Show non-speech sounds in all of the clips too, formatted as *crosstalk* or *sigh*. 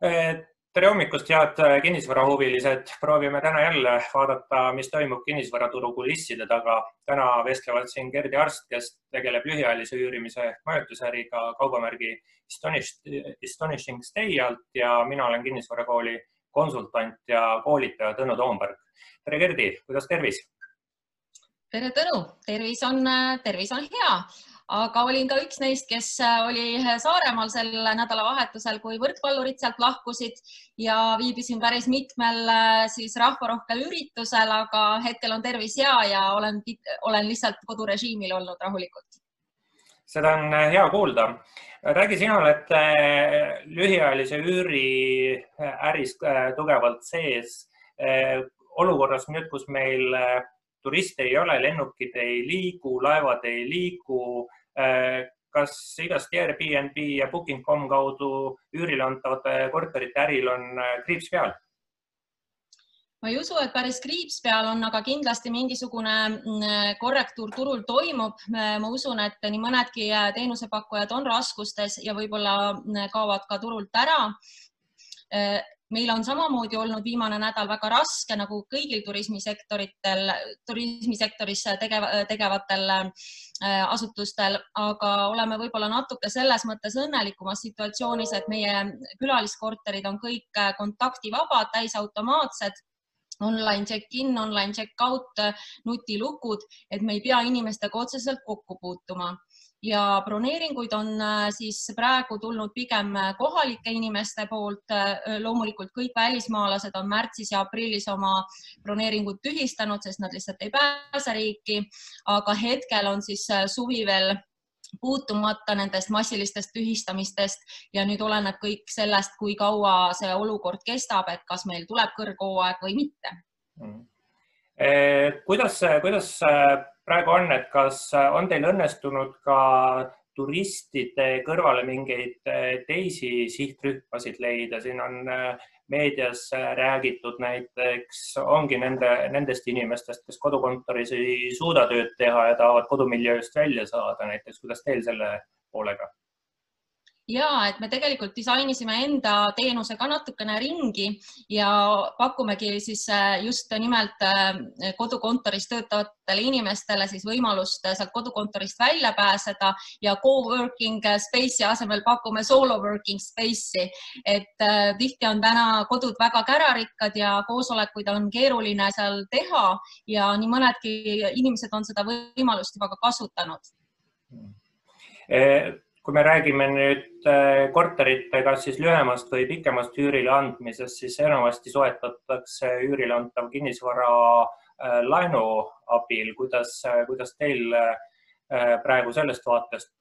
tere hommikust, head kinnisvarahuvilised. proovime täna jälle vaadata, mis toimub kinnisvaraturu kulisside taga. täna vestlevad siin Gerdi Arst, kes tegeleb lühiajalise üürimise majutusäriga kaubamärgi Astonishing Stay alt ja mina olen kinnisvarakooli konsultant ja koolitaja Tõnu Toomberg. tere, Gerdi, kuidas tervis? tere, Tõnu, tervis on, tervis on hea aga olin ka üks neist, kes äh, oli Saaremaal sel nädalavahetusel, kui võrkpallurid sealt lahkusid ja viibisin päris mitmel äh, siis rahvarohkel üritusel, aga hetkel on tervis hea ja olen, olen lihtsalt kodurežiimil olnud rahulikult. seda on äh, hea kuulda. räägi, sina oled lühiajalise üüri äris tugevalt sees. olukorras nüüd, kus meil turiste ei ole, lennukid ei liigu, laevad ei liigu Äh, kas igast Airbnb ja Booking.com kaudu üürile antavate korterite äril on äh, kriips peal? ma ei usu, et päris kriips peal on, aga kindlasti mingisugune mm, korrektuur turul toimub. ma usun, et nii mõnedki äh, teenusepakkujad on raskustes ja võib-olla mm, kaovad ka turult ära meil on samamoodi olnud viimane nädal väga raske nagu kõigil turismisektoritel, turismisektoris tegev, tegevatel äh, asutustel, aga oleme võib-olla natuke selles mõttes õnnelikumas situatsioonis, et meie külaliskorterid on kõik äh, kontaktivabad, täisautomaatsed online check-in, online check-out, nutilukud, et me ei pea inimestega otseselt kokku puutuma ja broneeringuid on äh, siis praegu tulnud pigem äh, kohalike inimeste poolt. Äh, loomulikult kõik välismaalased on märtsis ja aprillis oma broneeringud tühistanud, sest nad lihtsalt ei pääse riiki. aga hetkel on siis suvi veel puutumata nendest massilistest tühistamistest ja nüüd oleneb kõik sellest, kui kaua see olukord kestab, et kas meil tuleb kõrghooaeg või mitte mm.. Kuidas, kuidas praegu on, et kas on teil õnnestunud ka turistide kõrvale mingeid eh, teisi sihtrühmasid leida, siin on eh, meedias eh, räägitud näiteks, ongi nende, nendest inimestest, kes kodukontoris ei suuda tööd teha ja tahavad kodumiljööst välja saada, näiteks kuidas teil selle poolega? Ja et me tegelikult disainisime enda teenuse ka natukene ringi ja pakumegi siis äh, just nimelt äh, kodukontoris töötavatele inimestele siis võimalust sealt kodukontorist välja pääseda ja co-working space'i asemel pakume solo working space'i, et äh, tihti on täna kodud väga kärarikkad ja koosolekuid on keeruline seal teha ja nii mõnedki inimesed on seda võimalust juba ka kasutanud kui me räägime nüüd äh, korterite kas siis lühemast või pikemast üürile andmisest, siis enamasti soetatakse üürile antav kinnisvara äh, laenu abil. kuidas, äh, kuidas teil praegu sellest vaatest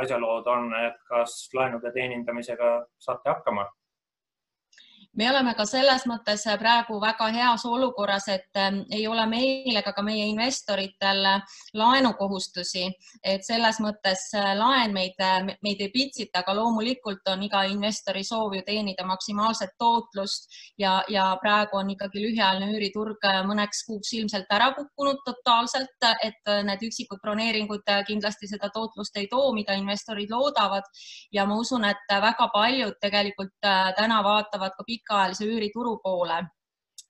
asjalood on, et kas laenude teenindamisega saate hakkama? Me oleme ka selles mõttes praegu väga heas olukorras, et ähm, ei ole meil ega ka meie investoritel laenukohustusi, et selles mõttes äh, laen meid, äh, meid ei pitsita, aga loomulikult on iga investori soov ju teenida maksimaalset tootlust ja, ja praegu on ikkagi lühiajaline üüriturg äh, mõneks kuuks ilmselt ära kukkunud totaalselt, et need üksikud broneeringud kindlasti seda tootlust ei too, mida investorid loodavad. Ja ma usun, et väga paljud tegelikult täna vaatavad ka pikka pikaajalise üürituru poole.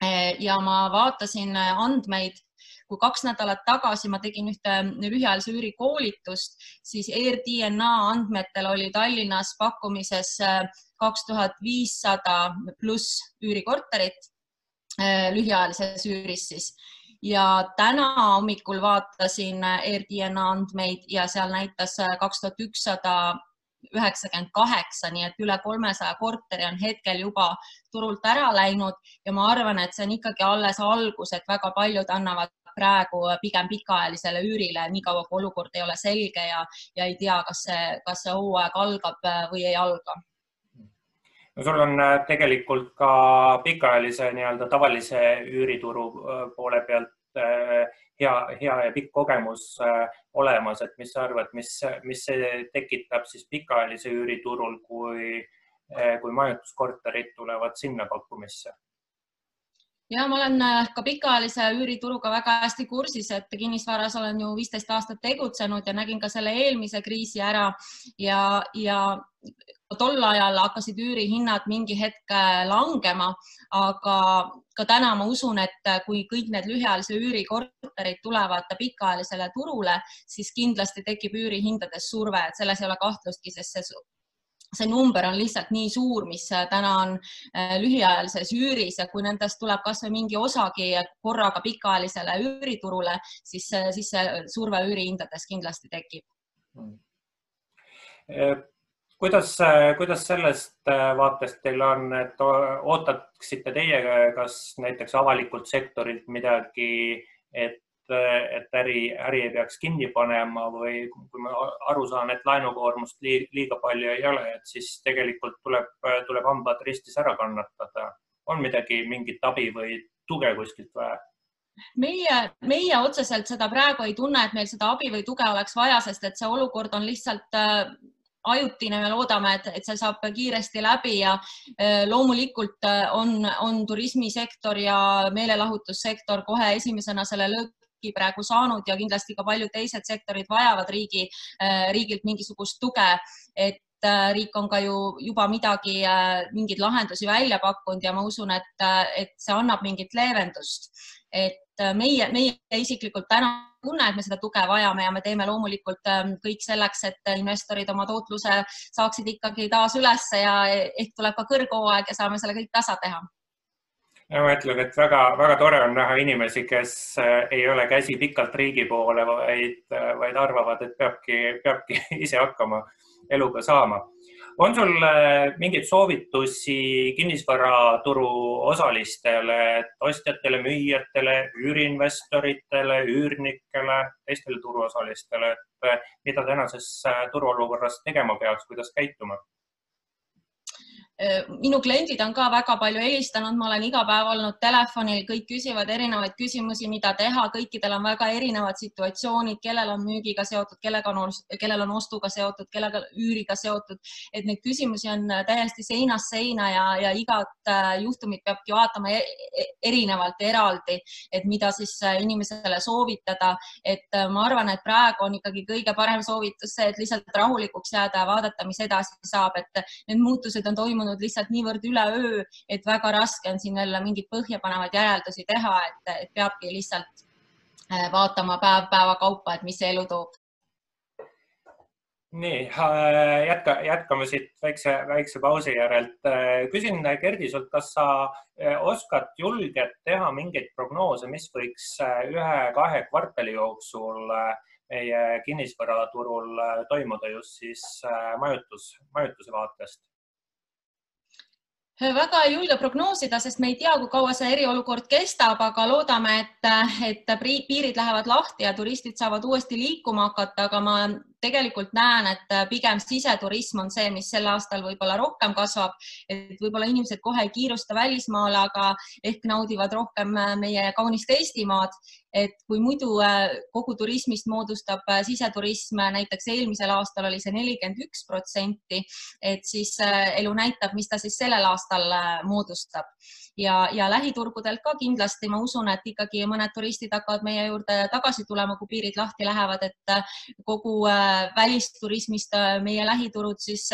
Eh, ja ma vaatasin eh, andmeid, kui kaks nädalat tagasi ma tegin ühte lühiajalise üüri koolitust, siis AirDNA andmetel oli Tallinnas pakkumises eh, kaks tuhat viissada pluss üürikorterit lühiajalises üüris siis ja täna hommikul vaatasin AirDNA andmeid ja seal näitas kaks tuhat ükssada üheksakümmend kaheksa, nii et üle kolmesaja korteri on hetkel juba turult ära läinud ja ma arvan, et see on ikkagi alles algus, et väga paljud annavad praegu pigem pikaajalisele üürile, niikaua kui olukord ei ole selge ja, ja ei tea, kas see, kas see hooaeg algab äh, või ei alga. No sul on äh, tegelikult ka pikaajalise nii-öelda tavalise üürituru äh, poole pealt hea, hea ja pikk kogemus äh, olemas, et mis sa arvad, mis, mis see tekitab siis pikaajalise üüriturul, kui, äh, kui majutuskorterid tulevad sinna pakkumisse? ja ma olen ka pikaajalise üürituruga väga hästi kursis, et kinnisvaras olen ju viisteist aastat tegutsenud ja nägin ka selle eelmise kriisi ära ja, ja tol ajal hakkasid üürihinnad mingi hetk langema, aga ka täna ma usun, et kui kõik need lühiajalise üüri korterid tulevad pikaajalisele turule, siis kindlasti tekib üürihindades surve, et selles ei ole kahtlustki, sest see see number on lihtsalt nii suur, mis äh, täna on äh, lühiajalises üüris ja kui nendest tuleb kasvõi mingi osagi korraga pikaajalisele üüriturule, siis, äh, siis see surve üürihindades kindlasti tekib hmm. Kuidas, kuidas sellest vaatest teil on, et ootaksite teie kas näiteks avalikult sektorilt midagi, et et äri, äri ei peaks kinni panema või kui ma aru saan, et laenukoormust liiga palju ei ole, et siis tegelikult tuleb, tuleb hambad ristis ära kannatada. on midagi, mingit abi või tuge kuskilt vaja? meie, meie otseselt seda praegu ei tunne, et meil seda abi või tuge oleks vaja, sest et see olukord on lihtsalt äh, ajutine, me loodame, et, et see saab kiiresti läbi ja äh, loomulikult äh, on, on turismisektor ja meelelahutussektor kohe esimesena selle löögi riiki praegu saanud ja kindlasti ka paljud teised sektorid vajavad riigi, äh, riigilt mingisugust tuge, et riik on ka ju juba midagi, mingeid lahendusi välja pakkunud ja ma usun, et, et see annab mingit leevendust. et meie, meie isiklikult täna tunne, et me seda tuge vajame ja me teeme loomulikult ähm, kõik selleks, et investorid oma tootluse saaksid ikkagi taas ülesse ja ehk tuleb ka kõrghooaeg ja saame selle kõik tasa teha ma ütlen, et väga-väga tore on näha inimesi, kes äh, ei ole käsi pikalt riigi poole, vaid, äh, vaid arvavad, et peabki, peabki *laughs* ise hakkama eluga saama. On sul äh, mingeid soovitusi kinnisvaraturu osalistele, ostjatele, müüjatele, üüriinvestoritele, üürnikele, teistele turuosalistele, et mida tänases turuolukorras tegema peaks, kuidas käituma? Äh, minu kliendid on ka väga palju helistanud, ma olen iga päev olnud telefonil, kõik küsivad erinevaid küsimusi, mida teha, kõikidel on väga erinevad situatsioonid, kellel on müügiga seotud, kellega on, kellel on ostuga seotud, kellega üüriga seotud, et neid küsimusi on täiesti seinast seina ja, ja igat äh, juhtumit peabki vaatama e, e, erinevalt ja eraldi, et mida siis äh, inimesele soovitada. et ma arvan, et praegu on ikkagi kõige parem soovitus see, et lihtsalt rahulikuks jääda ja vaadata, mis edasi saab, et need muutused on toimunud toimunud lihtsalt niivõrd üleöö, et väga raske on siin jälle mingeid põhjapanevaid järeldusi teha, et, et peabki lihtsalt äh, vaatama päev päeva kaupa, et mis see elu toob. nii äh, jätka, jätkame siit väikse, väikse pausi järelt. Äh, küsin Gerdi sult, kas sa oskad julgelt teha mingeid prognoose, mis võiks ühe-kahe kvartali jooksul meie kinnisvaraturul toimuda just siis majutus, majutuse vaatest? Väga ei julge prognoosida, sest me ei tea, kui kaua see eriolukord kestab, aga loodame, et, et piirid lähevad lahti ja turistid saavad uuesti liikuma hakata, aga ma tegelikult näen, et pigem siseturism on see, mis sel aastal võib-olla rohkem kasvab, et võib-olla inimesed kohe ei kiirusta välismaale, aga ehk naudivad rohkem meie kaunist Eestimaad. Et kui muidu äh, kogu turismist moodustab äh, siseturism, äh, näiteks eelmisel aastal oli see nelikümmend üks protsenti, et siis elu näitab, mis ta siis sellel aastal moodustab ja, ja lähiturgudelt ka kindlasti ma usun, et ikkagi mõned turistid hakkavad meie juurde tagasi tulema, kui piirid lahti lähevad, et kogu välisturismist meie lähiturud siis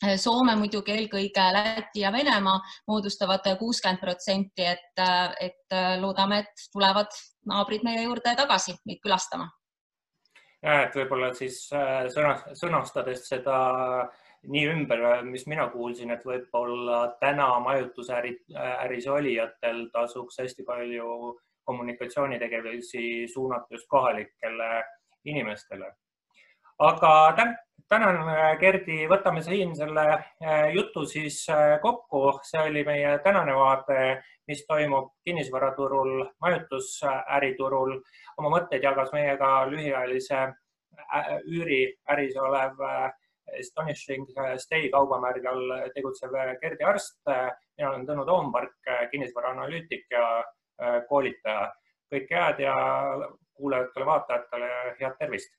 Soome muidugi eelkõige Läti ja Venemaa moodustavad kuuskümmend protsenti, et, et loodame, et tulevad naabrid meie juurde tagasi meid külastama. ja et võib-olla siis äh, sõna, sõnastades seda nii ümber, mis mina kuulsin, et võib-olla täna majutusäri, äris olijatel tasuks hästi palju kommunikatsioonitegevusi suunata just kohalikele inimestele. aga tänan, Gerdi, võtame siin selle äh, jutu siis äh, kokku. see oli meie tänane vaade, mis toimub kinnisvaraturul, majutusäriturul. oma mõtteid jagas meiega lühiajalise äh, üüriäris olev Astonishing Stay kaubamärgi all tegutsev Gerdi Arst. mina olen Tõnu Toompark, kinnisvaraanalüütik ja koolitaja. kõike head ja kuulajatele-vaatajatele head tervist